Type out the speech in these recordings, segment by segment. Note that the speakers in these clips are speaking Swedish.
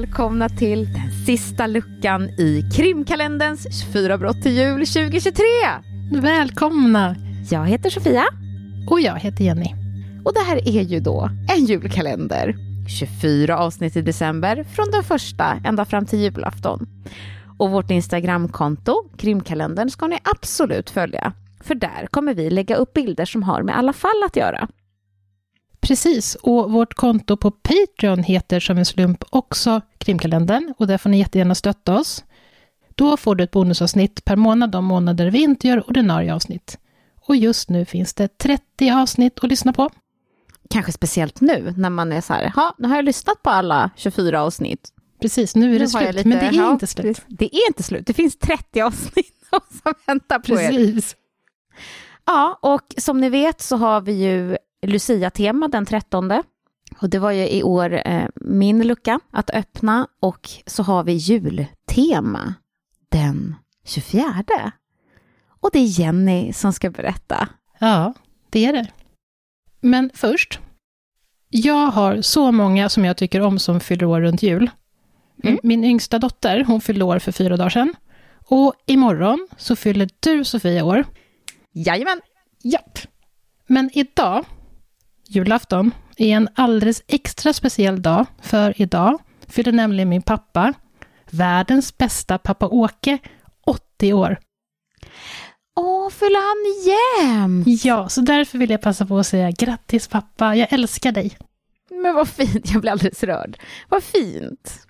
välkomna till den sista luckan i krimkalenderns 24 brott till jul 2023. Välkomna! Jag heter Sofia. Och jag heter Jenny. Och det här är ju då en julkalender. 24 avsnitt i december från den första ända fram till julafton. Och vårt Instagramkonto, krimkalendern, ska ni absolut följa. För där kommer vi lägga upp bilder som har med alla fall att göra. Precis, och vårt konto på Patreon heter som en slump också Krimkalendern och där får ni jättegärna stötta oss. Då får du ett bonusavsnitt per månad de månader vi inte gör ordinarie avsnitt. Och just nu finns det 30 avsnitt att lyssna på. Kanske speciellt nu när man är så här, ja, nu har jag lyssnat på alla 24 avsnitt. Precis, nu är det nu slut, lite, men det är ja, inte slut. Det är inte slut, det finns 30 avsnitt som väntar på Precis. er. Ja, och som ni vet så har vi ju Lucia-tema den 13. Och det var ju i år eh, min lucka att öppna och så har vi jultema den 24. Och det är Jenny som ska berätta. Ja, det är det. Men först, jag har så många som jag tycker om som fyller år runt jul. Mm. Min yngsta dotter, hon fyllde år för fyra dagar sedan. Och imorgon så fyller du, Sofia, år. Jajamän. Japp. Men idag julafton, är en alldeles extra speciell dag, för idag fyller nämligen min pappa, världens bästa pappa Åke, 80 år. Åh, fyller han igen? Ja, så därför vill jag passa på att säga grattis pappa, jag älskar dig. Men vad fint, jag blir alldeles rörd. Vad fint.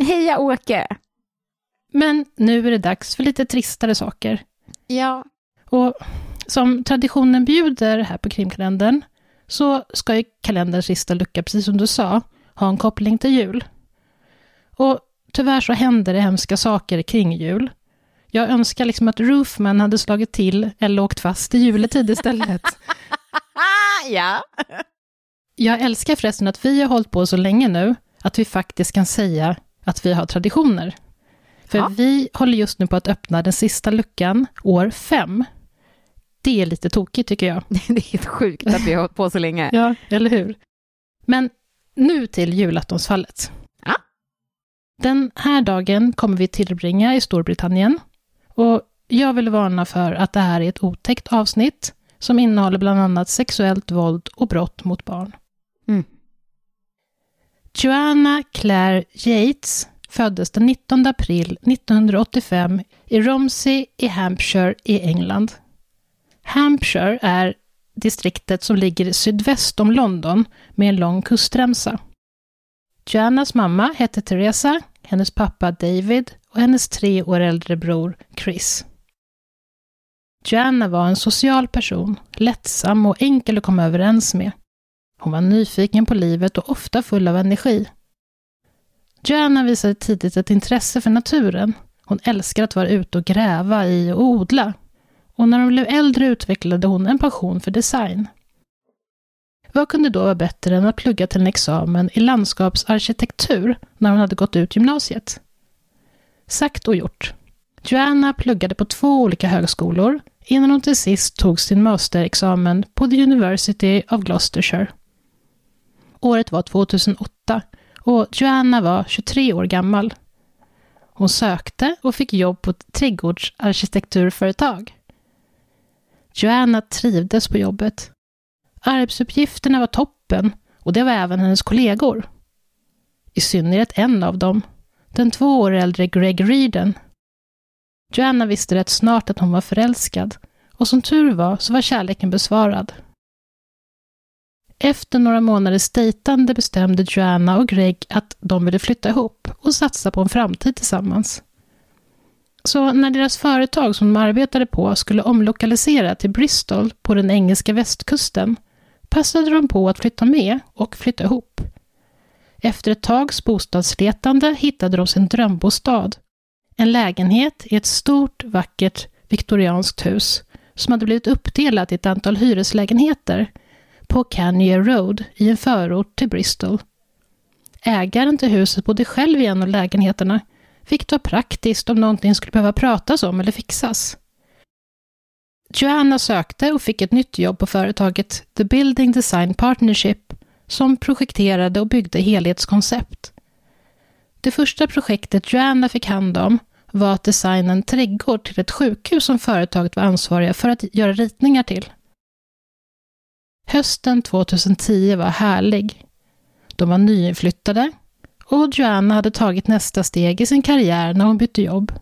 Heja Åke! Men nu är det dags för lite tristare saker. Ja. Och som traditionen bjuder här på krimkalendern så ska ju kalenderns sista lucka, precis som du sa, ha en koppling till jul. Och tyvärr så händer det hemska saker kring jul. Jag önskar liksom att Roofman hade slagit till eller åkt fast i juletid istället. ja. Jag älskar förresten att vi har hållit på så länge nu, att vi faktiskt kan säga att vi har traditioner. För ja. vi håller just nu på att öppna den sista luckan, år fem. Det är lite tokigt tycker jag. det är helt sjukt att vi har hållit på så länge. ja, eller hur? Men nu till julaftonsfallet. Ja. Den här dagen kommer vi tillbringa i Storbritannien. Och jag vill varna för att det här är ett otäckt avsnitt som innehåller bland annat sexuellt våld och brott mot barn. Mm. Joanna Claire Yates föddes den 19 april 1985 i Romsey i Hampshire i England. Hampshire är distriktet som ligger sydväst om London med en lång kustremsa. Joannas mamma hette Teresa, hennes pappa David och hennes tre år äldre bror Chris. Joanna var en social person, lättsam och enkel att komma överens med. Hon var nyfiken på livet och ofta full av energi. Joanna visade tidigt ett intresse för naturen. Hon älskar att vara ute och gräva i och odla och när hon blev äldre utvecklade hon en passion för design. Vad kunde då vara bättre än att plugga till en examen i landskapsarkitektur när hon hade gått ut gymnasiet? Sagt och gjort. Joanna pluggade på två olika högskolor innan hon till sist tog sin masterexamen på The University of Gloucestershire. Året var 2008 och Joanna var 23 år gammal. Hon sökte och fick jobb på ett trädgårdsarkitekturföretag. Joanna trivdes på jobbet. Arbetsuppgifterna var toppen och det var även hennes kollegor. I synnerhet en av dem, den två år äldre Greg Reeden. Joanna visste rätt snart att hon var förälskad och som tur var så var kärleken besvarad. Efter några månaders dejtande bestämde Joanna och Greg att de ville flytta ihop och satsa på en framtid tillsammans. Så när deras företag som de arbetade på skulle omlokalisera till Bristol på den engelska västkusten passade de på att flytta med och flytta ihop. Efter ett tags bostadsletande hittade de sin drömbostad. En lägenhet i ett stort, vackert viktorianskt hus som hade blivit uppdelat i ett antal hyreslägenheter på Canier Road i en förort till Bristol. Ägaren till huset bodde själv i en av lägenheterna vilket var praktiskt om någonting skulle behöva pratas om eller fixas. Joanna sökte och fick ett nytt jobb på företaget The Building Design Partnership som projekterade och byggde helhetskoncept. Det första projektet Joanna fick hand om var att designa en trädgård till ett sjukhus som företaget var ansvariga för att göra ritningar till. Hösten 2010 var härlig. De var nyinflyttade och Joanna hade tagit nästa steg i sin karriär när hon bytte jobb.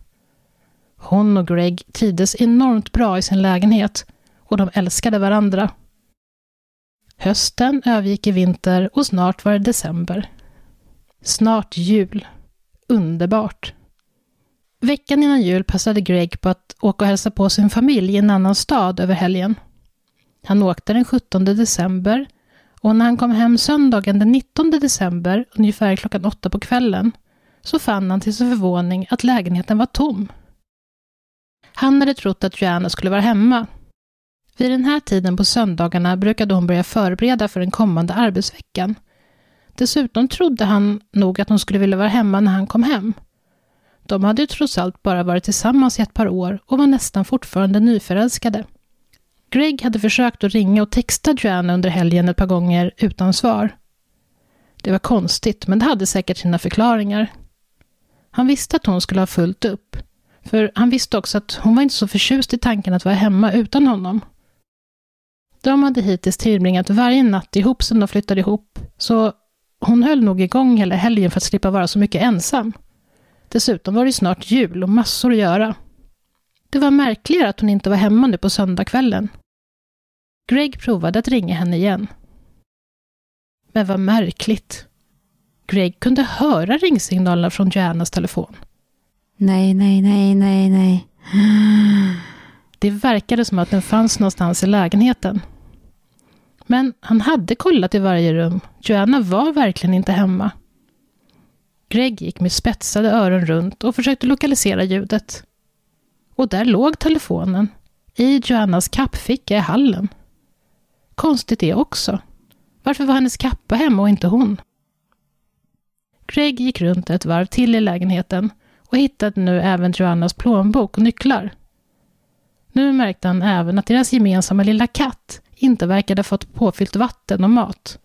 Hon och Greg trivdes enormt bra i sin lägenhet och de älskade varandra. Hösten övergick i vinter och snart var det december. Snart jul. Underbart. Veckan innan jul passade Greg på att åka och hälsa på sin familj i en annan stad över helgen. Han åkte den 17 december och när han kom hem söndagen den 19 december, ungefär klockan åtta på kvällen, så fann han till sin förvåning att lägenheten var tom. Han hade trott att Joanna skulle vara hemma. Vid den här tiden på söndagarna brukade hon börja förbereda för den kommande arbetsveckan. Dessutom trodde han nog att hon skulle vilja vara hemma när han kom hem. De hade ju trots allt bara varit tillsammans i ett par år och var nästan fortfarande nyförälskade. Greg hade försökt att ringa och texta Joanna under helgen ett par gånger utan svar. Det var konstigt, men det hade säkert sina förklaringar. Han visste att hon skulle ha fullt upp, för han visste också att hon var inte så förtjust i tanken att vara hemma utan honom. De hade hittills tillbringat varje natt ihop sedan de flyttade ihop, så hon höll nog igång hela helgen för att slippa vara så mycket ensam. Dessutom var det snart jul och massor att göra. Det var märkligare att hon inte var hemma nu på söndagskvällen. Greg provade att ringa henne igen. Men vad märkligt. Greg kunde höra ringsignalerna från Joannas telefon. Nej, nej, nej, nej, nej. Det verkade som att den fanns någonstans i lägenheten. Men han hade kollat i varje rum. Joanna var verkligen inte hemma. Greg gick med spetsade öron runt och försökte lokalisera ljudet. Och där låg telefonen, i Joannas kappficka i hallen. Konstigt det också. Varför var hennes kappa hemma och inte hon? Greg gick runt ett varv till i lägenheten och hittade nu även Joannas plånbok och nycklar. Nu märkte han även att deras gemensamma lilla katt inte verkade ha fått påfyllt vatten och mat.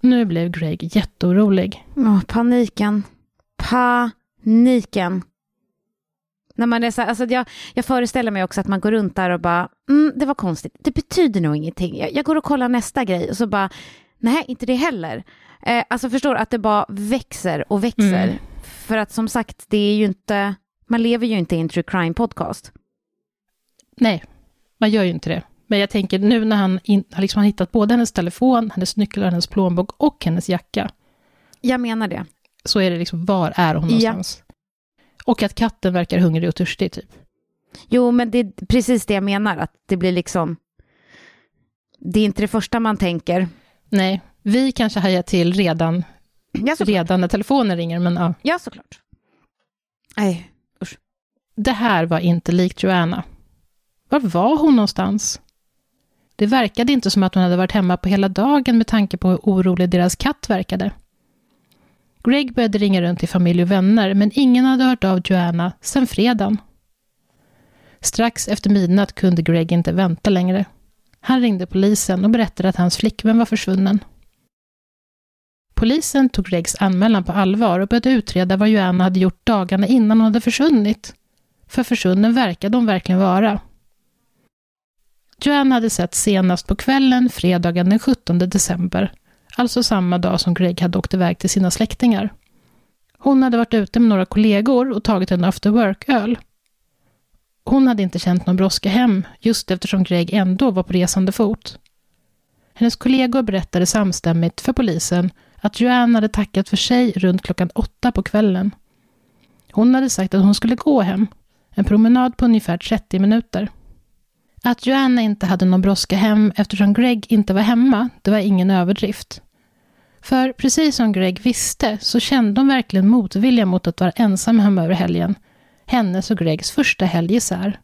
Nu blev Greg jätteorolig. Oh, paniken. Paniken. När man är så, alltså jag, jag föreställer mig också att man går runt där och bara, mm, det var konstigt, det betyder nog ingenting. Jag, jag går och kollar nästa grej och så bara, nej, inte det heller. Eh, alltså förstår att det bara växer och växer. Mm. För att som sagt, det är ju inte, man lever ju inte i en true crime podcast. Nej, man gör ju inte det. Men jag tänker nu när han in, har liksom hittat både hennes telefon, hennes nycklar, hennes plånbok och hennes jacka. Jag menar det. Så är det liksom, var är hon någonstans? Ja. Och att katten verkar hungrig och törstig typ. Jo, men det är precis det jag menar, att det blir liksom... Det är inte det första man tänker. Nej, vi kanske hajar till redan, ja, redan när telefonen ringer, men ja. Ja, såklart. Nej, usch. Det här var inte likt Joanna. Var var hon någonstans? Det verkade inte som att hon hade varit hemma på hela dagen med tanke på hur orolig deras katt verkade. Greg började ringa runt till familj och vänner, men ingen hade hört av Joanna sedan fredagen. Strax efter midnatt kunde Greg inte vänta längre. Han ringde polisen och berättade att hans flickvän var försvunnen. Polisen tog Gregs anmälan på allvar och började utreda vad Joanna hade gjort dagarna innan hon hade försvunnit. För försvunnen verkade hon verkligen vara. Joanna hade sett senast på kvällen fredagen den 17 december alltså samma dag som Greg hade åkt iväg till sina släktingar. Hon hade varit ute med några kollegor och tagit en after work-öl. Hon hade inte känt någon brådska hem, just eftersom Greg ändå var på resande fot. Hennes kollegor berättade samstämmigt för polisen att Joanne hade tackat för sig runt klockan åtta på kvällen. Hon hade sagt att hon skulle gå hem, en promenad på ungefär 30 minuter. Att Joanna inte hade någon brådska hem eftersom Greg inte var hemma, det var ingen överdrift. För precis som Greg visste så kände hon verkligen motvilja mot att vara ensam hemma över helgen. Hennes och Gregs första helg isär.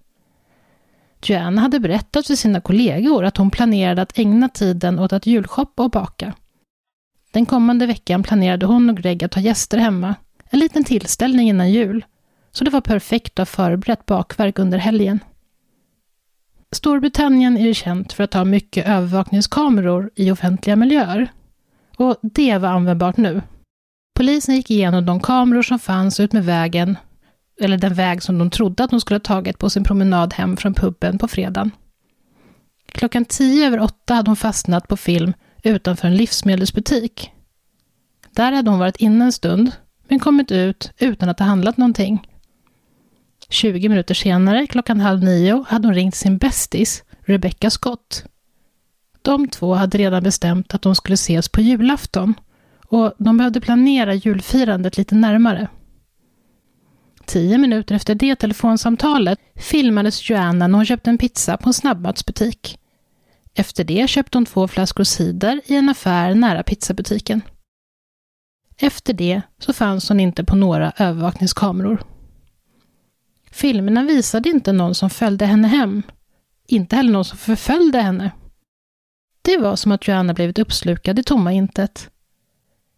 Joanna hade berättat för sina kollegor att hon planerade att ägna tiden åt att julshoppa och baka. Den kommande veckan planerade hon och Greg att ha gäster hemma, en liten tillställning innan jul, så det var perfekt att ha förberett bakverk under helgen. Storbritannien är känt för att ha mycket övervakningskameror i offentliga miljöer. Och det var användbart nu. Polisen gick igenom de kameror som fanns ut med vägen, eller den väg som de trodde att de skulle ha tagit på sin promenad hem från puben på fredagen. Klockan tio över åtta hade hon fastnat på film utanför en livsmedelsbutik. Där hade hon varit inne en stund, men kommit ut utan att ha handlat någonting. 20 minuter senare, klockan halv nio, hade hon ringt sin bästis, Rebecca Scott. De två hade redan bestämt att de skulle ses på julafton och de behövde planera julfirandet lite närmare. Tio minuter efter det telefonsamtalet filmades Joanna när hon köpte en pizza på en snabbmatsbutik. Efter det köpte hon två flaskor cider i en affär nära pizzabutiken. Efter det så fanns hon inte på några övervakningskameror. Filmerna visade inte någon som följde henne hem. Inte heller någon som förföljde henne. Det var som att Joanna blivit uppslukad i tomma intet.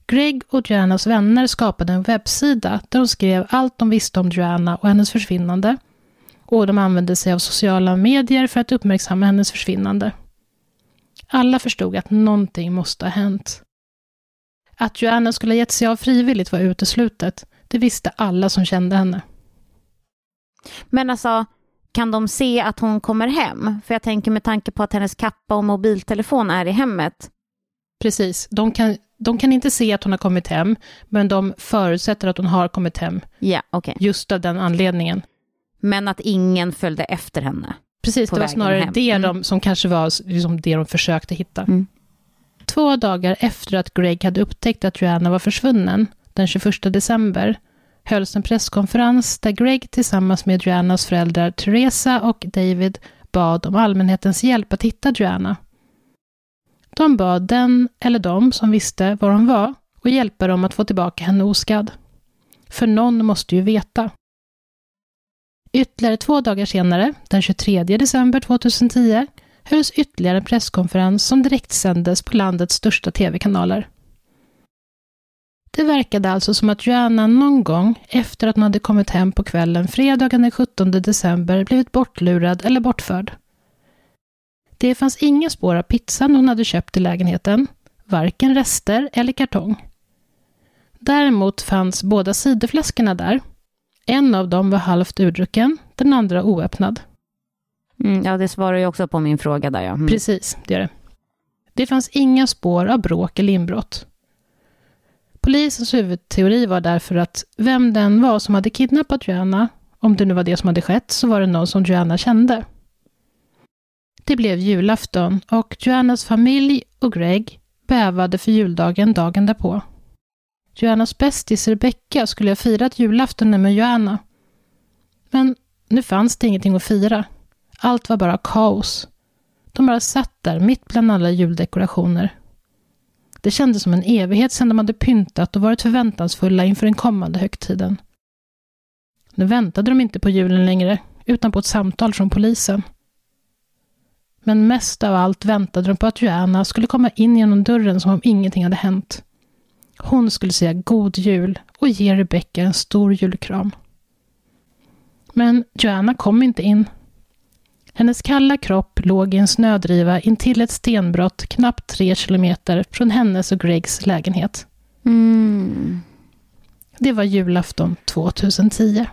Greg och Joannas vänner skapade en webbsida där de skrev allt de visste om Joanna och hennes försvinnande. Och de använde sig av sociala medier för att uppmärksamma hennes försvinnande. Alla förstod att någonting måste ha hänt. Att Joanna skulle ha gett sig av frivilligt var uteslutet. Det visste alla som kände henne. Men alltså, kan de se att hon kommer hem? För jag tänker med tanke på att hennes kappa och mobiltelefon är i hemmet. Precis, de kan, de kan inte se att hon har kommit hem, men de förutsätter att hon har kommit hem. Ja. Okay. Just av den anledningen. Men att ingen följde efter henne? Precis, det var snarare hem. det mm. de, som kanske var liksom det de försökte hitta. Mm. Två dagar efter att Greg hade upptäckt att Joanna var försvunnen, den 21 december, hölls en presskonferens där Greg tillsammans med Joannas föräldrar Teresa och David bad om allmänhetens hjälp att hitta Joanna. De bad den eller de som visste var hon var och hjälpa dem att få tillbaka henne oskadd. För någon måste ju veta. Ytterligare två dagar senare, den 23 december 2010, hölls ytterligare en presskonferens som direktsändes på landets största tv-kanaler. Det verkade alltså som att Joanna någon gång efter att hon hade kommit hem på kvällen fredagen den 17 december blivit bortlurad eller bortförd. Det fanns inga spår av pizzan hon hade köpt i lägenheten, varken rester eller kartong. Däremot fanns båda ciderflaskorna där. En av dem var halvt urdrucken, den andra oöppnad. Mm, ja, det svarar ju också på min fråga där ja. Mm. Precis, det gör det. Det fanns inga spår av bråk eller inbrott. Polisens huvudteori var därför att vem den var som hade kidnappat Joanna, om det nu var det som hade skett, så var det någon som Joanna kände. Det blev julafton och Joannas familj och Greg bävade för juldagen dagen därpå. Joannas bästis Rebecca skulle ha firat julafton med Joanna. Men nu fanns det ingenting att fira. Allt var bara kaos. De bara satt där mitt bland alla juldekorationer. Det kändes som en evighet sedan de hade pyntat och varit förväntansfulla inför den kommande högtiden. Nu väntade de inte på julen längre, utan på ett samtal från polisen. Men mest av allt väntade de på att Joanna skulle komma in genom dörren som om ingenting hade hänt. Hon skulle säga god jul och ge Rebecca en stor julkram. Men Joanna kom inte in. Hennes kalla kropp låg i en snödriva intill ett stenbrott knappt tre kilometer från hennes och Gregs lägenhet. Mm. Det var julafton 2010.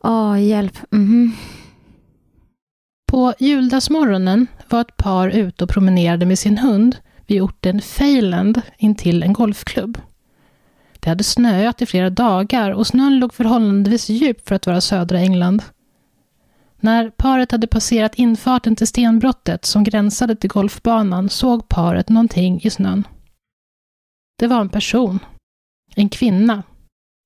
Åh, oh, hjälp. Mm -hmm. På juldagsmorgonen var ett par ute och promenerade med sin hund vid orten Feyland intill en golfklubb. Det hade snöat i flera dagar och snön låg förhållandevis djup för att vara södra England. När paret hade passerat infarten till stenbrottet som gränsade till golfbanan såg paret någonting i snön. Det var en person. En kvinna.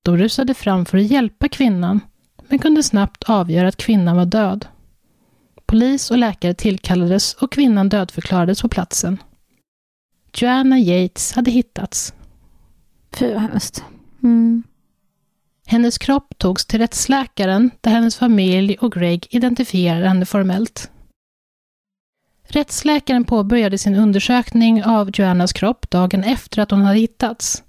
De rusade fram för att hjälpa kvinnan, men kunde snabbt avgöra att kvinnan var död. Polis och läkare tillkallades och kvinnan dödförklarades på platsen. Joanna Yates hade hittats. Fy vad hemskt. Mm. Hennes kropp togs till rättsläkaren där hennes familj och Greg identifierade henne formellt. Rättsläkaren påbörjade sin undersökning av Joannas kropp dagen efter att hon hade hittats.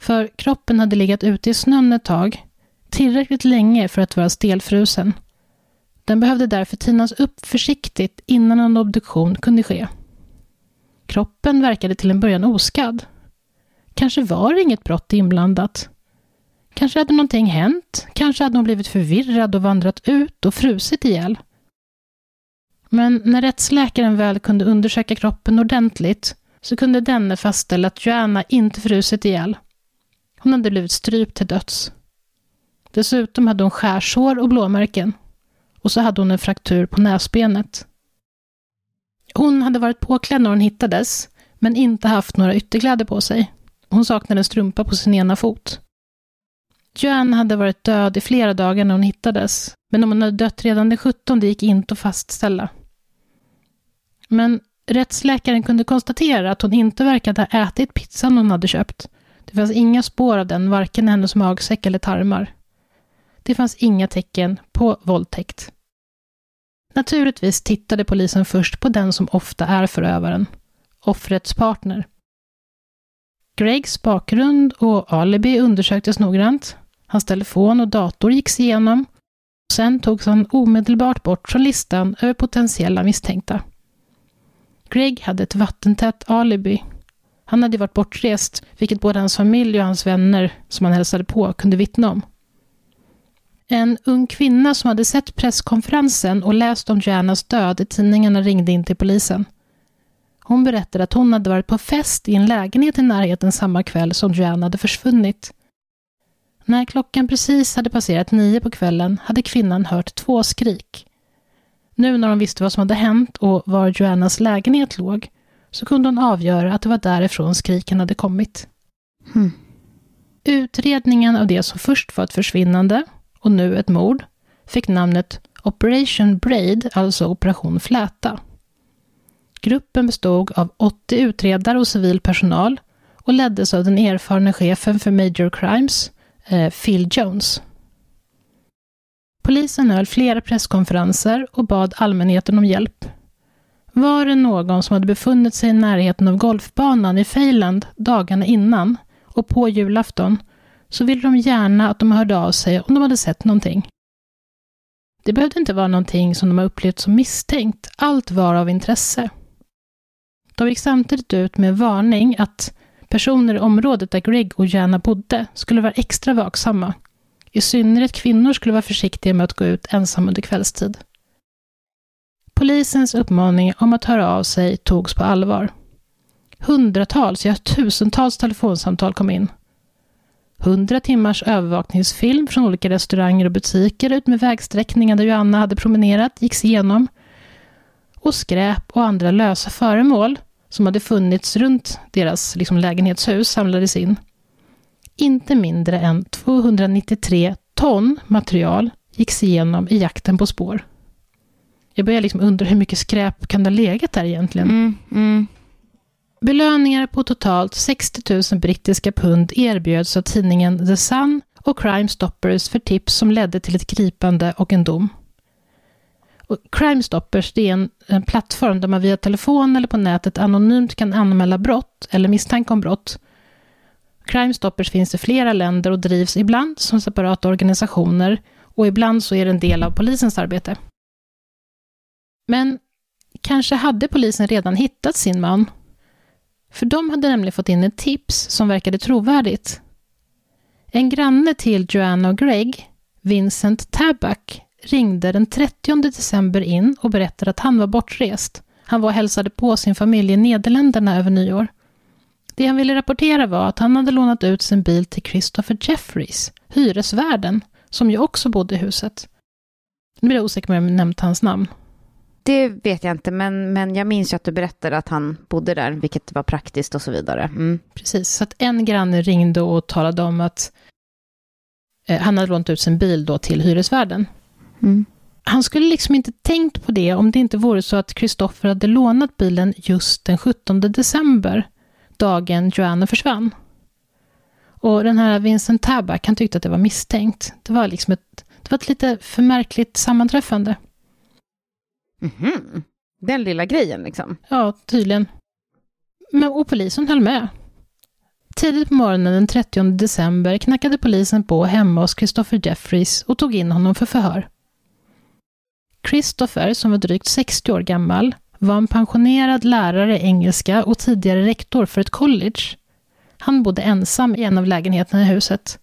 För kroppen hade legat ute i snön ett tag, tillräckligt länge för att vara stelfrusen. Den behövde därför tinas upp försiktigt innan en obduktion kunde ske. Kroppen verkade till en början oskadd. Kanske var det inget brott inblandat. Kanske hade någonting hänt. Kanske hade hon blivit förvirrad och vandrat ut och frusit ihjäl. Men när rättsläkaren väl kunde undersöka kroppen ordentligt så kunde denne fastställa att Joanna inte frusit ihjäl. Hon hade blivit strypt till döds. Dessutom hade hon skärsår och blåmärken. Och så hade hon en fraktur på näsbenet. Hon hade varit påklädd när hon hittades, men inte haft några ytterkläder på sig. Hon saknade en strumpa på sin ena fot. Joanne hade varit död i flera dagar när hon hittades, men om hon hade dött redan den 17 gick inte att fastställa. Men rättsläkaren kunde konstatera att hon inte verkade ha ätit pizzan hon hade köpt. Det fanns inga spår av den, varken i hennes magsäck eller tarmar. Det fanns inga tecken på våldtäkt. Naturligtvis tittade polisen först på den som ofta är förövaren, offrets partner. Gregs bakgrund och alibi undersöktes noggrant. Hans telefon och dator gicks igenom. Sen togs han omedelbart bort från listan över potentiella misstänkta. Greg hade ett vattentätt alibi. Han hade varit bortrest, vilket både hans familj och hans vänner som han hälsade på kunde vittna om. En ung kvinna som hade sett presskonferensen och läst om Joannas död i tidningarna ringde in till polisen. Hon berättade att hon hade varit på fest i en lägenhet i närheten samma kväll som Joanna hade försvunnit. När klockan precis hade passerat nio på kvällen hade kvinnan hört två skrik. Nu när hon visste vad som hade hänt och var Joannas lägenhet låg så kunde hon avgöra att det var därifrån skriken hade kommit. Hmm. Utredningen av det som först var ett försvinnande och nu ett mord fick namnet Operation Braid, alltså Operation Fläta. Gruppen bestod av 80 utredare och civil personal och leddes av den erfarna chefen för Major Crimes, eh, Phil Jones. Polisen höll flera presskonferenser och bad allmänheten om hjälp. Var det någon som hade befunnit sig i närheten av golfbanan i Feyland dagarna innan och på julafton så ville de gärna att de hörde av sig om de hade sett någonting. Det behövde inte vara någonting som de har upplevt som misstänkt, allt var av intresse. De gick samtidigt ut med varning att personer i området där Greg och Jana bodde skulle vara extra vaksamma. I synnerhet kvinnor skulle vara försiktiga med att gå ut ensam under kvällstid. Polisens uppmaning om att höra av sig togs på allvar. Hundratals, ja tusentals telefonsamtal kom in. Hundra timmars övervakningsfilm från olika restauranger och butiker ut med vägsträckningen där Joanna hade promenerat gicks igenom. Och skräp och andra lösa föremål som hade funnits runt deras liksom, lägenhetshus samlades in. Inte mindre än 293 ton material gicks igenom i jakten på spår. Jag börjar liksom undra hur mycket skräp kan det ha legat där egentligen? Mm, mm. Belöningar på totalt 60 000 brittiska pund erbjöds av tidningen The Sun och Crime Stoppers för tips som ledde till ett gripande och en dom. Crime Stoppers det är en, en plattform där man via telefon eller på nätet anonymt kan anmäla brott eller misstanke om brott. Crime Stoppers finns i flera länder och drivs ibland som separata organisationer och ibland så är det en del av polisens arbete. Men kanske hade polisen redan hittat sin man för de hade nämligen fått in ett tips som verkade trovärdigt. En granne till Joanna och Greg, Vincent Tabak, ringde den 30 december in och berättade att han var bortrest. Han var och hälsade på sin familj i Nederländerna över nyår. Det han ville rapportera var att han hade lånat ut sin bil till Christopher Jeffries, hyresvärden, som ju också bodde i huset. Nu blir jag osäker om jag nämnt hans namn. Det vet jag inte, men, men jag minns ju att du berättade att han bodde där, vilket var praktiskt och så vidare. Mm. Precis, så att en granne ringde och talade om att eh, han hade lånat ut sin bil då till hyresvärden. Mm. Han skulle liksom inte tänkt på det om det inte vore så att Kristoffer hade lånat bilen just den 17 december, dagen Joanna försvann. Och den här Vincent Tabak, han tyckte att det var misstänkt. Det var liksom ett, det var ett lite för märkligt sammanträffande. Mhm. Den lilla grejen liksom. Ja, tydligen. Men, och polisen höll med. Tidigt på morgonen den 30 december knackade polisen på hemma hos Christopher Jeffries och tog in honom för förhör. Christopher, som var drygt 60 år gammal, var en pensionerad lärare i engelska och tidigare rektor för ett college. Han bodde ensam i en av lägenheterna i huset.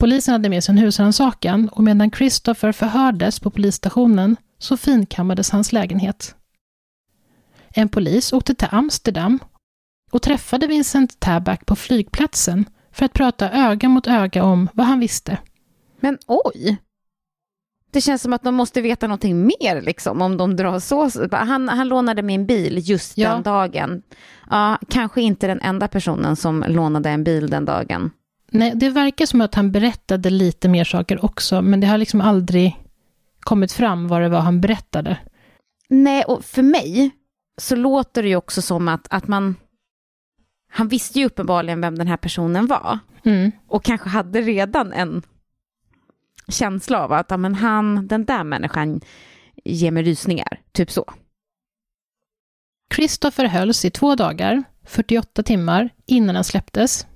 Polisen hade med sig en husrannsakan och medan Christopher förhördes på polisstationen så finkammades hans lägenhet. En polis åkte till Amsterdam och träffade Vincent Tabak på flygplatsen för att prata öga mot öga om vad han visste. Men oj! Det känns som att de måste veta någonting mer, liksom, om de drar så. Han, han lånade min bil just ja. den dagen. Ja, kanske inte den enda personen som lånade en bil den dagen. Nej, det verkar som att han berättade lite mer saker också, men det har liksom aldrig kommit fram vad det var han berättade. Nej, och för mig så låter det ju också som att, att man... Han visste ju uppenbarligen vem den här personen var. Mm. Och kanske hade redan en känsla av att ja, men han, den där människan ger mig rysningar, typ så. Christopher hölls i två dagar, 48 timmar, innan han släpptes.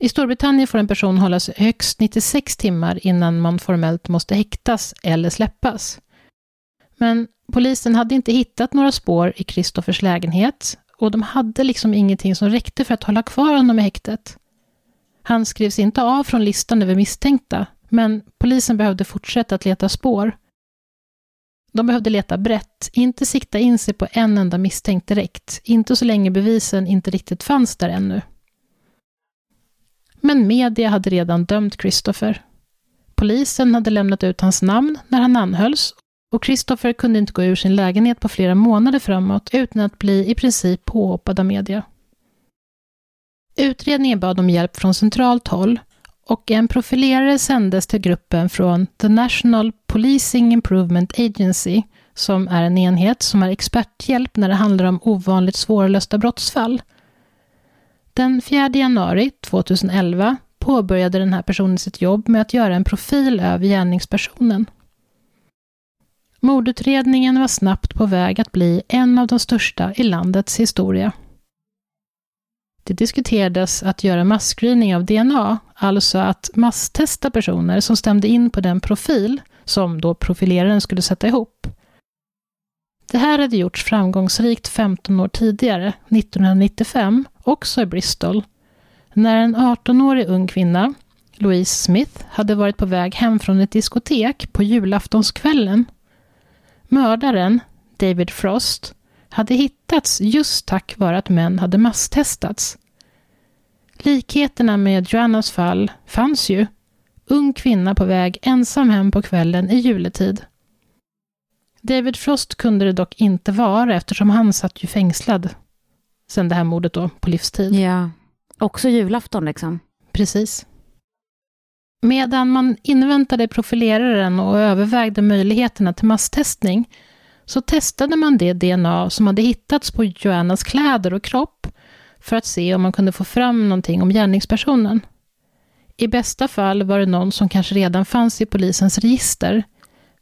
I Storbritannien får en person hållas högst 96 timmar innan man formellt måste häktas eller släppas. Men polisen hade inte hittat några spår i Kristoffers lägenhet och de hade liksom ingenting som räckte för att hålla kvar honom i häktet. Han skrevs inte av från listan över misstänkta, men polisen behövde fortsätta att leta spår. De behövde leta brett, inte sikta in sig på en enda misstänkt direkt, inte så länge bevisen inte riktigt fanns där ännu. Men media hade redan dömt Christopher. Polisen hade lämnat ut hans namn när han anhölls och Christopher kunde inte gå ur sin lägenhet på flera månader framåt utan att bli i princip påhoppad av media. Utredningen bad om hjälp från centralt håll och en profilerare sändes till gruppen från The National Policing Improvement Agency, som är en enhet som är experthjälp när det handlar om ovanligt svårlösta brottsfall. Den 4 januari 2011 påbörjade den här personen sitt jobb med att göra en profil över gärningspersonen. Mordutredningen var snabbt på väg att bli en av de största i landets historia. Det diskuterades att göra masscreening av DNA, alltså att masstesta personer som stämde in på den profil som då profileraren skulle sätta ihop. Det här hade gjorts framgångsrikt 15 år tidigare, 1995, också i Bristol, när en 18-årig ung kvinna, Louise Smith, hade varit på väg hem från ett diskotek på julaftonskvällen. Mördaren, David Frost, hade hittats just tack vare att män hade masstestats. Likheterna med Joannas fall fanns ju. Ung kvinna på väg ensam hem på kvällen i juletid. David Frost kunde det dock inte vara eftersom han satt ju fängslad sen det här mordet då, på livstid. Ja, också julafton liksom. Precis. Medan man inväntade profileraren och övervägde möjligheterna till masstestning så testade man det DNA som hade hittats på Joannas kläder och kropp för att se om man kunde få fram någonting om gärningspersonen. I bästa fall var det någon som kanske redan fanns i polisens register,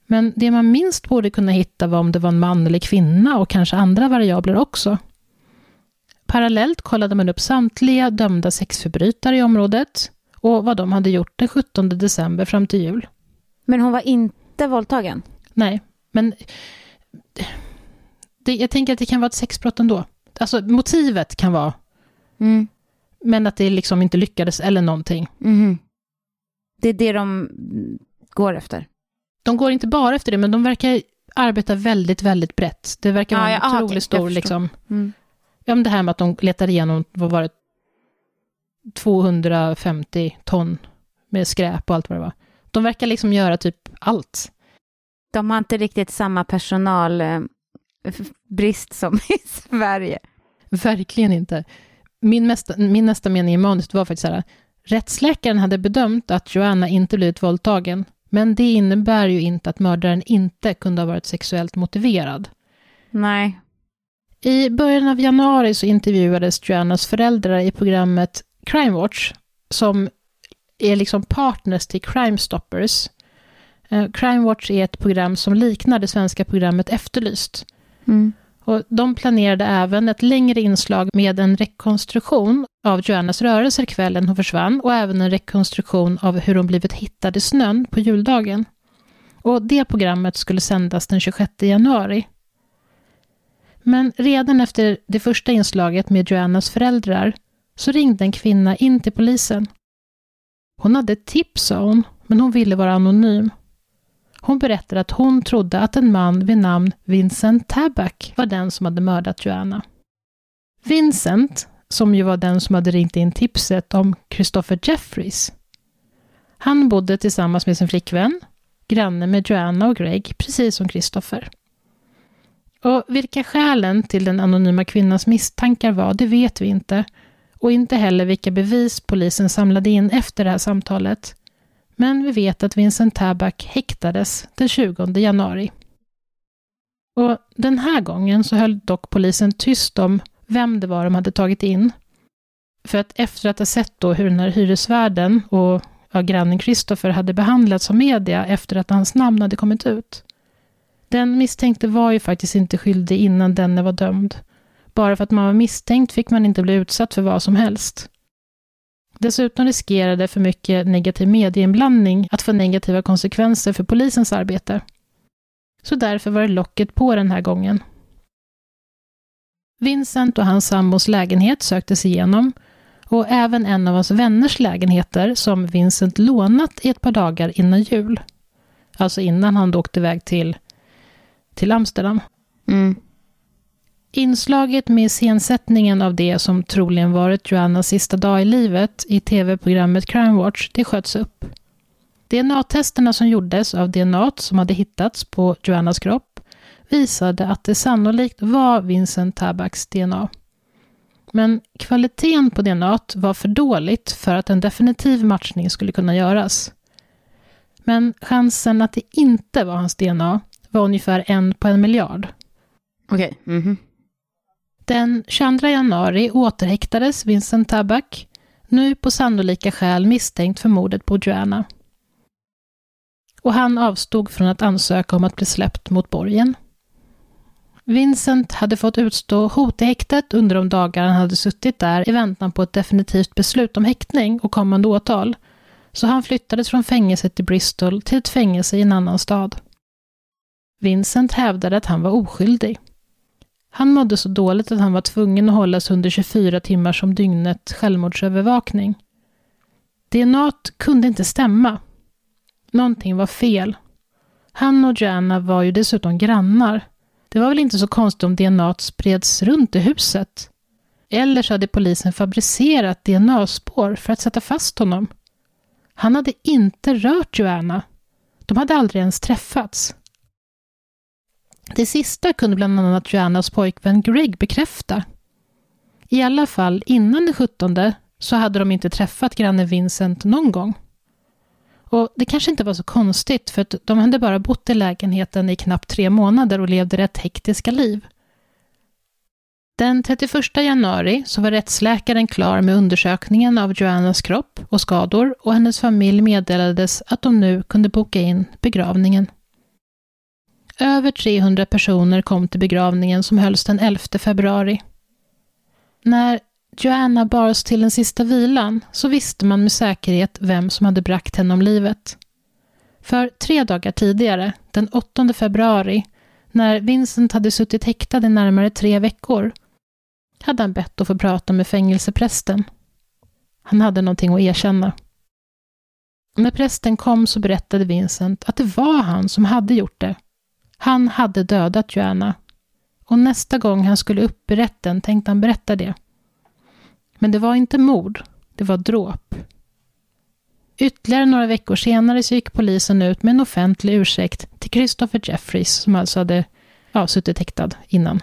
men det man minst borde kunna hitta var om det var en man eller kvinna och kanske andra variabler också. Parallellt kollade man upp samtliga dömda sexförbrytare i området och vad de hade gjort den 17 december fram till jul. Men hon var inte våldtagen? Nej, men det, jag tänker att det kan vara ett sexbrott ändå. Alltså motivet kan vara, mm. men att det liksom inte lyckades eller någonting. Mm. Det är det de går efter? De går inte bara efter det, men de verkar arbeta väldigt, väldigt brett. Det verkar vara ah, en otroligt okay, stor, liksom. Mm. Ja, men det här med att de letar igenom, vad var det, 250 ton med skräp och allt vad det var. De verkar liksom göra typ allt. De har inte riktigt samma personalbrist eh, som i Sverige. Verkligen inte. Min, mesta, min nästa mening i manuset var faktiskt så här, rättsläkaren hade bedömt att Joanna inte blivit våldtagen, men det innebär ju inte att mördaren inte kunde ha varit sexuellt motiverad. Nej. I början av januari så intervjuades Joannas föräldrar i programmet Crime Watch, som är liksom partners till Crime Stoppers. Eh, Crime Watch är ett program som liknar det svenska programmet Efterlyst. Mm. Och de planerade även ett längre inslag med en rekonstruktion av Joannas rörelser kvällen hon försvann och även en rekonstruktion av hur hon blivit hittad i snön på juldagen. Och det programmet skulle sändas den 26 januari. Men redan efter det första inslaget med Joannas föräldrar så ringde en kvinna in till polisen. Hon hade ett tips, sa hon, men hon ville vara anonym. Hon berättar att hon trodde att en man vid namn Vincent Tabak var den som hade mördat Joanna. Vincent, som ju var den som hade ringt in tipset om Christopher Jeffries, han bodde tillsammans med sin flickvän, granne med Joanna och Greg, precis som Christopher. Och vilka skälen till den anonyma kvinnans misstankar var, det vet vi inte. Och inte heller vilka bevis polisen samlade in efter det här samtalet. Men vi vet att Vincent Tabak häktades den 20 januari. Och den här gången så höll dock polisen tyst om vem det var de hade tagit in. För att efter att ha sett då hur den här hyresvärden och ja, grannen Kristoffer hade behandlats av media efter att hans namn hade kommit ut. Den misstänkte var ju faktiskt inte skyldig innan denne var dömd. Bara för att man var misstänkt fick man inte bli utsatt för vad som helst. Dessutom riskerade för mycket negativ medieinblandning att få negativa konsekvenser för polisens arbete. Så därför var det locket på den här gången. Vincent och hans sambos lägenhet söktes igenom och även en av hans vänners lägenheter som Vincent lånat i ett par dagar innan jul. Alltså innan han åkte iväg till, till Amsterdam. Mm. Inslaget med scensättningen av det som troligen varit Joannas sista dag i livet i tv-programmet Crime Watch, det sköts upp. DNA-testerna som gjordes av DNA som hade hittats på Joannas kropp visade att det sannolikt var Vincent Tabaks DNA. Men kvaliteten på DNA var för dåligt för att en definitiv matchning skulle kunna göras. Men chansen att det inte var hans DNA var ungefär en på en miljard. Okej. Okay. Mm -hmm. Den 22 januari återhäktades Vincent Tabak, nu på sannolika skäl misstänkt för mordet på Joanna. Och han avstod från att ansöka om att bli släppt mot borgen. Vincent hade fått utstå hot i häktet under de dagar han hade suttit där i väntan på ett definitivt beslut om häktning och kommande åtal, så han flyttades från fängelset i Bristol till ett fängelse i en annan stad. Vincent hävdade att han var oskyldig. Han mådde så dåligt att han var tvungen att hållas under 24 timmar som dygnet självmordsövervakning. DNA kunde inte stämma. Någonting var fel. Han och Joanna var ju dessutom grannar. Det var väl inte så konstigt om DNA spreds runt i huset. Eller så hade polisen fabricerat DNA-spår för att sätta fast honom. Han hade inte rört Joanna. De hade aldrig ens träffats. Det sista kunde bland annat Joannas pojkvän Greg bekräfta. I alla fall innan den 17 så hade de inte träffat grannen Vincent någon gång. Och Det kanske inte var så konstigt, för att de hade bara bott i lägenheten i knappt tre månader och levde rätt hektiska liv. Den 31 januari så var rättsläkaren klar med undersökningen av Joannas kropp och skador och hennes familj meddelades att de nu kunde boka in begravningen. Över 300 personer kom till begravningen som hölls den 11 februari. När Joanna bars till den sista vilan så visste man med säkerhet vem som hade bragt henne om livet. För tre dagar tidigare, den 8 februari, när Vincent hade suttit häktad i närmare tre veckor, hade han bett att få prata med fängelseprästen. Han hade någonting att erkänna. När prästen kom så berättade Vincent att det var han som hade gjort det. Han hade dödat Joanna. Och nästa gång han skulle upp i rätten tänkte han berätta det. Men det var inte mord, det var dråp. Ytterligare några veckor senare så gick polisen ut med en offentlig ursäkt till Christopher Jeffries, som alltså hade ja, suttit häktad innan.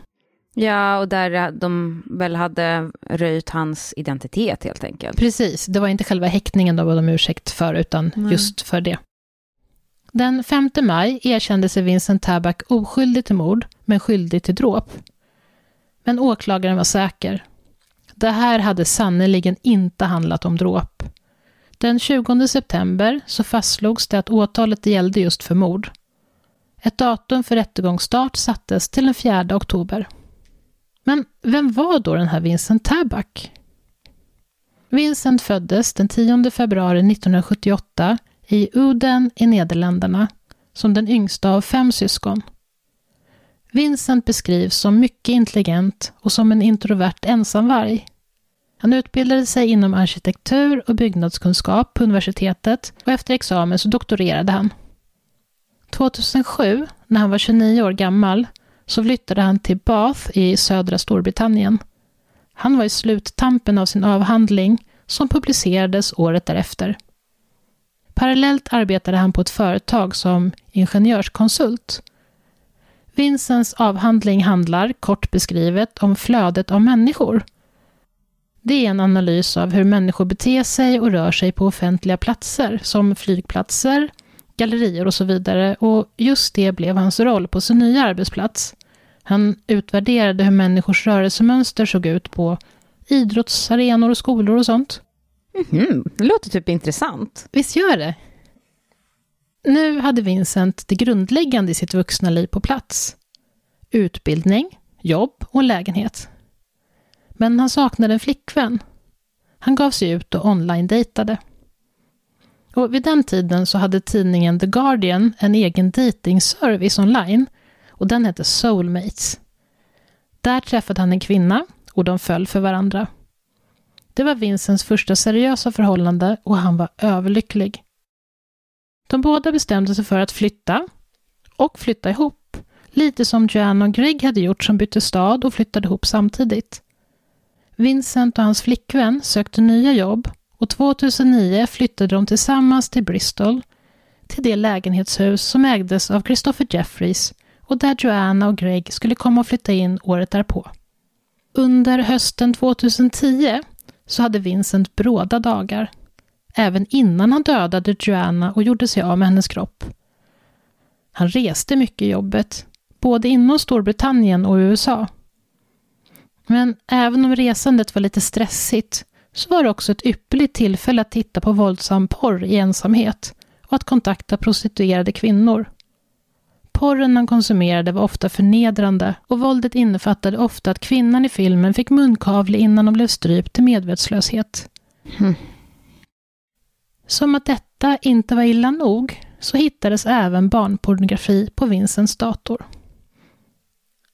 Ja, och där de väl hade röjt hans identitet helt enkelt. Precis, det var inte själva häktningen de bad om ursäkt för, utan mm. just för det. Den 5 maj erkände sig Vincent Tabak oskyldig till mord, men skyldig till dråp. Men åklagaren var säker. Det här hade sannerligen inte handlat om dråp. Den 20 september så fastslogs det att åtalet gällde just för mord. Ett datum för rättegångsstart sattes till den 4 oktober. Men vem var då den här Vincent Tabak? Vincent föddes den 10 februari 1978 i Uden i Nederländerna som den yngsta av fem syskon. Vincent beskrivs som mycket intelligent och som en introvert ensamvarg. Han utbildade sig inom arkitektur och byggnadskunskap på universitetet och efter examen så doktorerade han. 2007, när han var 29 år gammal, så flyttade han till Bath i södra Storbritannien. Han var i sluttampen av sin avhandling som publicerades året därefter. Parallellt arbetade han på ett företag som ingenjörskonsult. Vincents avhandling handlar, kort beskrivet, om flödet av människor. Det är en analys av hur människor beter sig och rör sig på offentliga platser, som flygplatser, gallerier och så vidare. Och just det blev hans roll på sin nya arbetsplats. Han utvärderade hur människors rörelsemönster såg ut på idrottsarenor och skolor och sånt. Mm, det låter typ intressant. Visst gör det? Nu hade Vincent det grundläggande i sitt vuxna liv på plats. Utbildning, jobb och lägenhet. Men han saknade en flickvän. Han gav sig ut och online-dejtade. Och vid den tiden så hade tidningen The Guardian en egen datingservice online och den hette Soulmates. Där träffade han en kvinna och de föll för varandra. Det var Vincents första seriösa förhållande och han var överlycklig. De båda bestämde sig för att flytta och flytta ihop, lite som Joanne och Greg hade gjort som bytte stad och flyttade ihop samtidigt. Vincent och hans flickvän sökte nya jobb och 2009 flyttade de tillsammans till Bristol, till det lägenhetshus som ägdes av Christopher Jeffries och där Joanna och Greg skulle komma och flytta in året därpå. Under hösten 2010 så hade Vincent bråda dagar, även innan han dödade Joanna och gjorde sig av med hennes kropp. Han reste mycket i jobbet, både inom Storbritannien och USA. Men även om resandet var lite stressigt så var det också ett ypperligt tillfälle att titta på våldsam porr i ensamhet och att kontakta prostituerade kvinnor. Porren han konsumerade var ofta förnedrande och våldet innefattade ofta att kvinnan i filmen fick munkavle innan hon blev strypt till medvetslöshet. Mm. Som att detta inte var illa nog så hittades även barnpornografi på Vincents dator.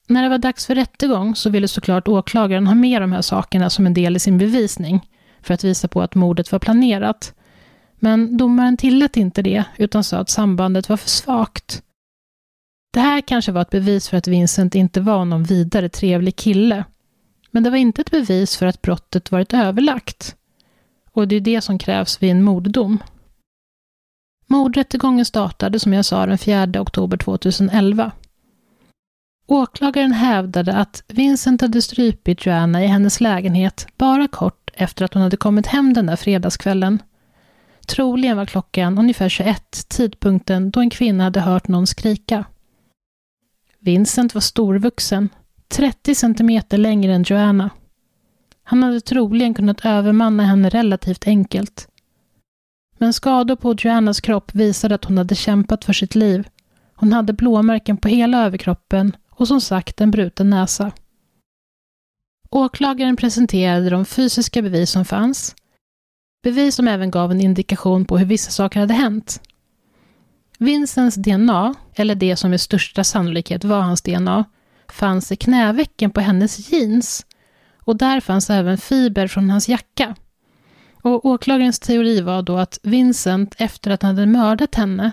När det var dags för rättegång så ville såklart åklagaren ha med de här sakerna som en del i sin bevisning för att visa på att mordet var planerat. Men domaren tillät inte det utan sa att sambandet var för svagt det här kanske var ett bevis för att Vincent inte var någon vidare trevlig kille. Men det var inte ett bevis för att brottet varit överlagt. Och det är det som krävs vid en morddom. Mordrättegången startade som jag sa den 4 oktober 2011. Åklagaren hävdade att Vincent hade strypit Joanna i hennes lägenhet bara kort efter att hon hade kommit hem den där fredagskvällen. Troligen var klockan ungefär 21, tidpunkten då en kvinna hade hört någon skrika. Vincent var storvuxen, 30 centimeter längre än Joanna. Han hade troligen kunnat övermanna henne relativt enkelt. Men skador på Joannas kropp visade att hon hade kämpat för sitt liv. Hon hade blåmärken på hela överkroppen och som sagt en bruten näsa. Åklagaren presenterade de fysiska bevis som fanns. Bevis som även gav en indikation på hur vissa saker hade hänt. Vincents DNA, eller det som med största sannolikhet var hans DNA, fanns i knävecken på hennes jeans. Och där fanns även fiber från hans jacka. Och åklagarens teori var då att Vincent, efter att han hade mördat henne,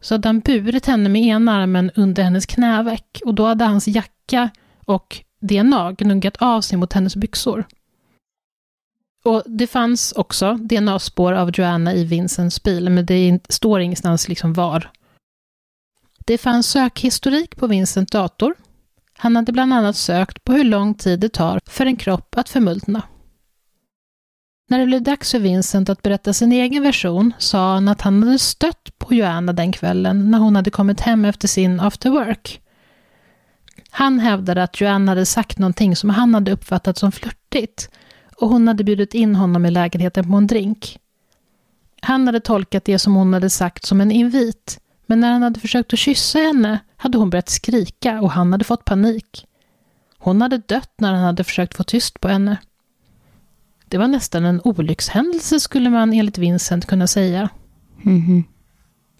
så hade han burit henne med ena armen under hennes knäveck och då hade hans jacka och DNA gnuggat av sig mot hennes byxor. Och det fanns också DNA-spår av Joanna i Vincents bil, men det står ingenstans liksom var. Det fanns sökhistorik på Vincents dator. Han hade bland annat sökt på hur lång tid det tar för en kropp att förmultna. När det blev dags för Vincent att berätta sin egen version sa han att han hade stött på Joanna den kvällen när hon hade kommit hem efter sin after work. Han hävdade att Joanna hade sagt någonting som han hade uppfattat som flörtigt och hon hade bjudit in honom i lägenheten på en drink. Han hade tolkat det som hon hade sagt som en invit, men när han hade försökt att kyssa henne hade hon börjat skrika och han hade fått panik. Hon hade dött när han hade försökt få tyst på henne. Det var nästan en olyckshändelse skulle man enligt Vincent kunna säga. Mm -hmm.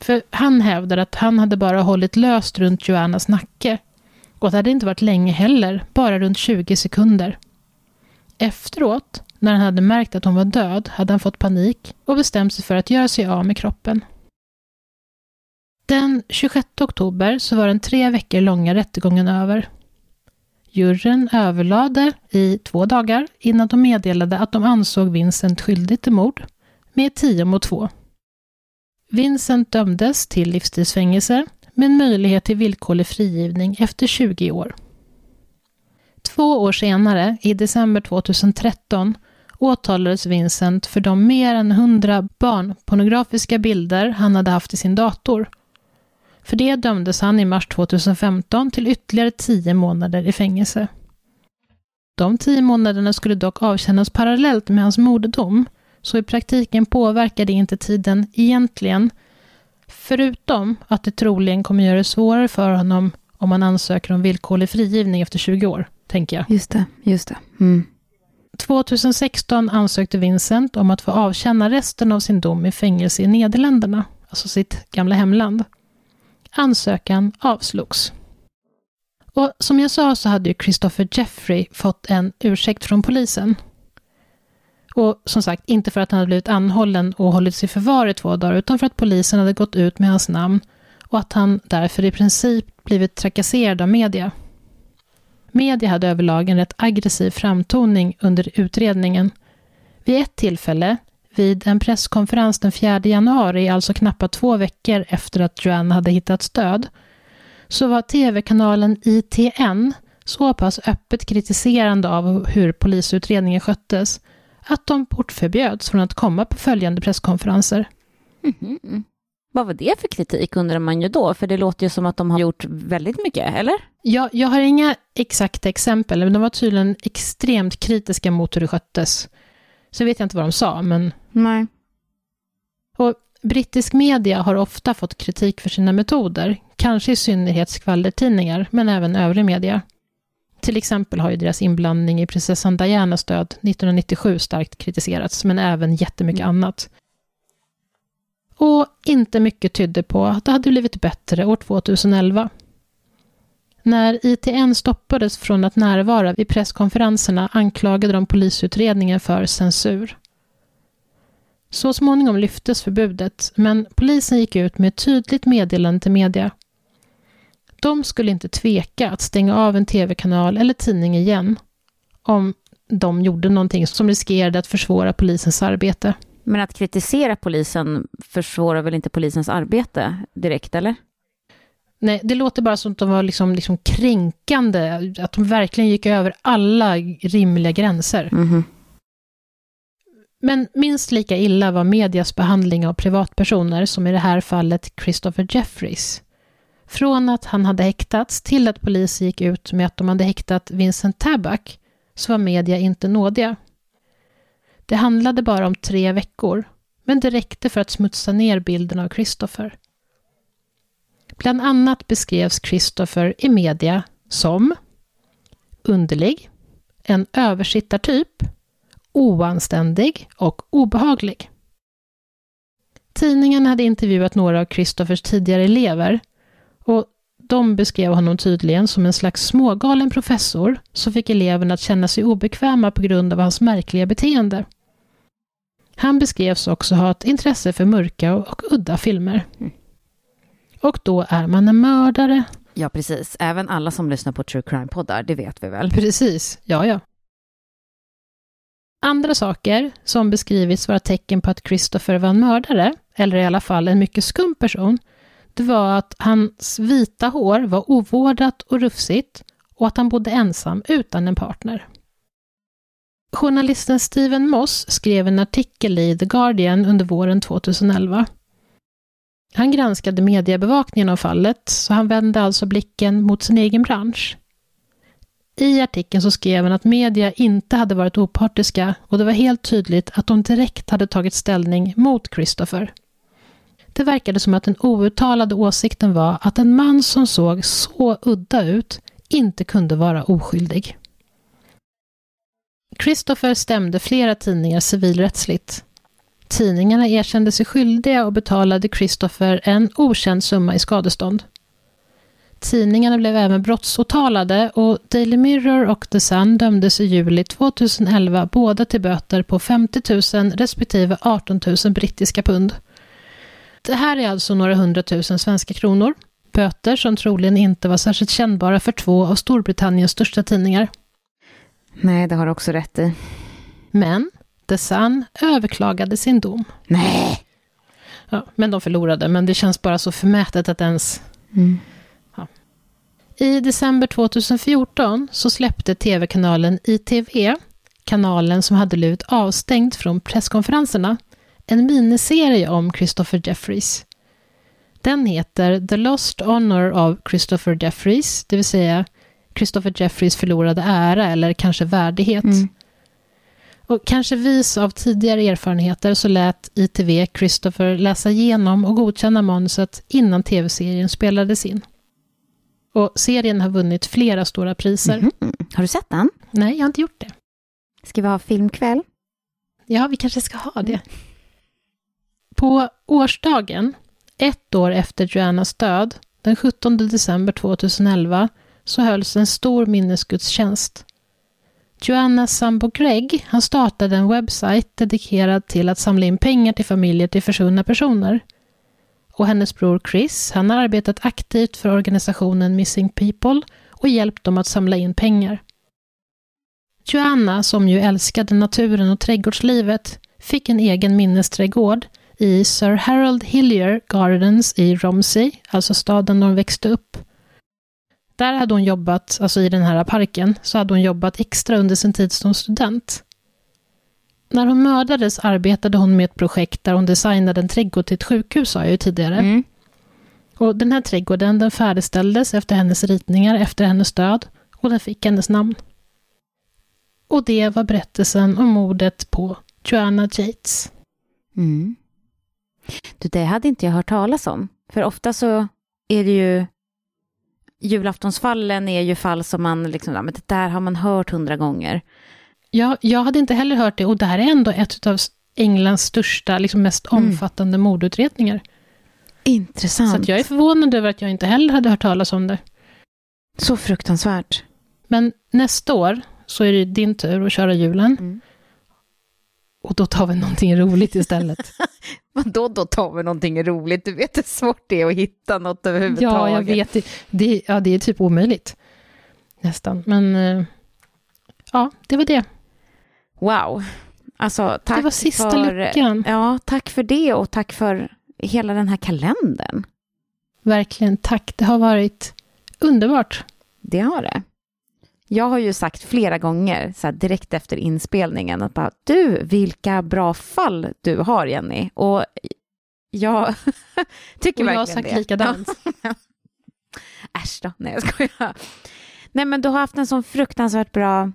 För han hävdade att han hade bara hållit löst runt Joannas nacke. Och det hade inte varit länge heller, bara runt 20 sekunder. Efteråt, när han hade märkt att hon var död hade han fått panik och bestämt sig för att göra sig av med kroppen. Den 26 oktober så var den tre veckor långa rättegången över. Juryn överlade i två dagar innan de meddelade att de ansåg Vincent skyldig till mord med 10 mot 2. Vincent dömdes till livstidsfängelse med möjlighet till villkorlig frigivning efter 20 år. Två år senare, i december 2013, åtalades Vincent för de mer än 100 barnpornografiska bilder han hade haft i sin dator. För det dömdes han i mars 2015 till ytterligare tio månader i fängelse. De tio månaderna skulle dock avtjänas parallellt med hans morddom, så i praktiken påverkar det inte tiden egentligen, förutom att det troligen kommer göra det svårare för honom om han ansöker om villkorlig frigivning efter 20 år, tänker jag. Just det, just det. Mm. 2016 ansökte Vincent om att få avtjäna resten av sin dom i fängelse i Nederländerna, alltså sitt gamla hemland. Ansökan avslogs. Och som jag sa så hade ju Christopher Jeffrey fått en ursäkt från polisen. Och som sagt, inte för att han hade blivit anhållen och hållits i förvar i två dagar, utan för att polisen hade gått ut med hans namn och att han därför i princip blivit trakasserad av media. Media hade överlag en rätt aggressiv framtoning under utredningen. Vid ett tillfälle, vid en presskonferens den 4 januari, alltså knappt två veckor efter att Joanne hade hittats död, så var tv-kanalen ITN så pass öppet kritiserande av hur polisutredningen sköttes att de bortförbjöds från att komma på följande presskonferenser. Mm -hmm. Vad var det för kritik undrar man ju då, för det låter ju som att de har gjort väldigt mycket, eller? Ja, jag har inga exakta exempel, men de var tydligen extremt kritiska mot hur det sköttes. Så vet jag inte vad de sa, men... Nej. Och brittisk media har ofta fått kritik för sina metoder, kanske i synnerhet skvallertidningar, men även övrig media. Till exempel har ju deras inblandning i prinsessan Dianas död 1997 starkt kritiserats, men även jättemycket annat. Och inte mycket tydde på att det hade blivit bättre år 2011. När ITN stoppades från att närvara vid presskonferenserna anklagade de polisutredningen för censur. Så småningom lyftes förbudet, men polisen gick ut med ett tydligt meddelande till media. De skulle inte tveka att stänga av en tv-kanal eller tidning igen om de gjorde någonting som riskerade att försvåra polisens arbete. Men att kritisera polisen försvårar väl inte polisens arbete direkt, eller? Nej, det låter bara som att de var liksom, liksom kränkande, att de verkligen gick över alla rimliga gränser. Mm. Men minst lika illa var medias behandling av privatpersoner, som i det här fallet Christopher Jeffries. Från att han hade häktats till att polisen gick ut med att de hade häktat Vincent Tabak, så var media inte nådiga. Det handlade bara om tre veckor, men det räckte för att smutsa ner bilden av Christopher. Bland annat beskrevs Christopher i media som underlig, en översittartyp, oanständig och obehaglig. Tidningen hade intervjuat några av Christophers tidigare elever och de beskrev honom tydligen som en slags smågalen professor som fick eleverna att känna sig obekväma på grund av hans märkliga beteende. Han beskrevs också ha ett intresse för mörka och, udda filmer. Mm. Och då är man en mördare. Ja, precis. Även alla som lyssnar på true crime-poddar, det vet vi väl? Precis, ja, ja. Andra saker som beskrivits vara tecken på att Christopher var en mördare, eller i alla fall en mycket skum person, det var att hans vita hår var ovårdat och rufsigt och att han bodde ensam utan en partner. Journalisten Steven Moss skrev en artikel i The Guardian under våren 2011. Han granskade mediebevakningen av fallet, så han vände alltså blicken mot sin egen bransch. I artikeln så skrev han att media inte hade varit opartiska och det var helt tydligt att de direkt hade tagit ställning mot Christopher. Det verkade som att den outtalade åsikten var att en man som såg så udda ut inte kunde vara oskyldig. Christopher stämde flera tidningar civilrättsligt. Tidningarna erkände sig skyldiga och betalade Christopher en okänd summa i skadestånd. Tidningarna blev även brottsåtalade och Daily Mirror och The Sun dömdes i juli 2011 båda till böter på 50 000 respektive 18 000 brittiska pund. Det här är alltså några hundratusen svenska kronor. Böter som troligen inte var särskilt kännbara för två av Storbritanniens största tidningar. Nej, det har du också rätt i. Men The Sun överklagade sin dom. Nej! Ja, men de förlorade, men det känns bara så förmätet att ens... Mm. Ja. I december 2014 så släppte tv-kanalen ITV, kanalen som hade blivit avstängd från presskonferenserna, en miniserie om Christopher Jeffries. Den heter The Lost Honor of Christopher Jeffries, det vill säga Christopher Jeffries förlorade ära eller kanske värdighet. Mm. Och kanske vis av tidigare erfarenheter så lät ITV Christopher läsa igenom och godkänna manuset innan tv-serien spelades in. Och serien har vunnit flera stora priser. Mhm. Har du sett den? Nej, jag har inte gjort det. Ska vi ha filmkväll? Ja, vi kanske ska ha det. På årsdagen, ett år efter Joannas död, den 17 december 2011, så hölls en stor minnesgudstjänst. Joanna sambo Greg, han startade en webbsajt dedikerad till att samla in pengar till familjer till försvunna personer. Och hennes bror Chris, han har arbetat aktivt för organisationen Missing People och hjälpt dem att samla in pengar. Joanna, som ju älskade naturen och trädgårdslivet, fick en egen minnesträdgård i Sir Harold Hillier Gardens i Romsey, alltså staden där hon växte upp. Där hade hon jobbat, alltså i den här parken, så hade hon jobbat extra under sin tid som student. När hon mördades arbetade hon med ett projekt där hon designade en trädgård till ett sjukhus, sa jag ju tidigare. Mm. Och den här trädgården den färdigställdes efter hennes ritningar efter hennes död och den fick hennes namn. Och det var berättelsen om mordet på Joanna Yates. Mm. Du, det hade inte jag hört talas om. För ofta så är det ju julaftonsfallen är ju fall som man liksom, ja, men det där har man hört hundra gånger. Ja, jag hade inte heller hört det och det här är ändå ett av Englands största, liksom mest Mm. omfattande mordutredningar. Intressant. Så jag är förvånad över att jag inte heller hade hört talas om det. Så fruktansvärt. Men nästa år så är det din tur att köra julen. Mm. Och då tar vi någonting roligt istället. Vadå då tar vi någonting roligt? Du vet hur svårt det är att hitta något överhuvudtaget. ja, jag vet. Det, det, ja, det är typ omöjligt. Nästan. Men eh, ja, det var det. Wow. Alltså, tack det var sista för, luckan. Ja, tack för det och tack för hela den här kalendern. Verkligen, tack. Det har varit underbart. Det har det. Jag har ju sagt flera gånger, så direkt efter inspelningen, att bara, du, vilka bra fall du har, Jenny. Och jag tycker Och jag verkligen har sagt det. likadant. Äsch då, nej jag skojar. Nej men du har haft en sån fruktansvärt bra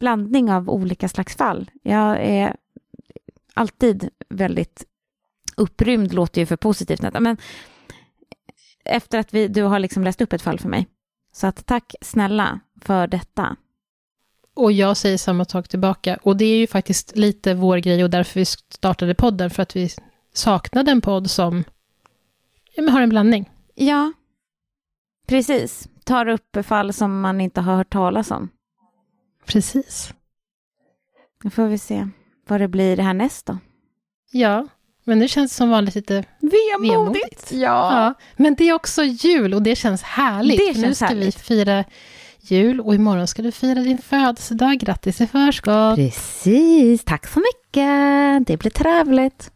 blandning av olika slags fall. Jag är alltid väldigt upprymd, låter ju för positivt, men efter att vi, du har liksom läst upp ett fall för mig. Så att tack snälla för detta. Och jag säger samma sak tillbaka. Och det är ju faktiskt lite vår grej och därför vi startade podden, för att vi saknade en podd som ja, men har en blandning. Ja, precis. Tar upp fall som man inte har hört talas om. Precis. Då får vi se vad det blir härnäst då. Ja, men nu känns det som vanligt lite Vemodigt. Ja. Ja, men det är också jul och det känns härligt. Det För nu känns ska härligt. vi fira jul och imorgon ska du fira din födelsedag. Grattis i förskott. Precis, tack så mycket. Det blir trevligt.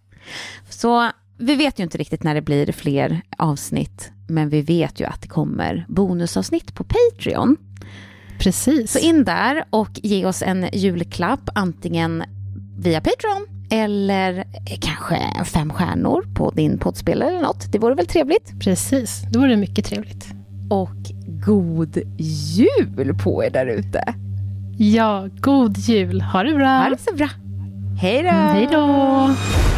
Så vi vet ju inte riktigt när det blir fler avsnitt, men vi vet ju att det kommer bonusavsnitt på Patreon. Precis. Så in där och ge oss en julklapp, antingen via Patreon eller kanske fem stjärnor på din poddspelare eller något. Det vore väl trevligt? Precis, det vore mycket trevligt. Och god jul på er där ute. Ja, god jul. Ha det bra. Ha det så bra. Hej då! Hej då!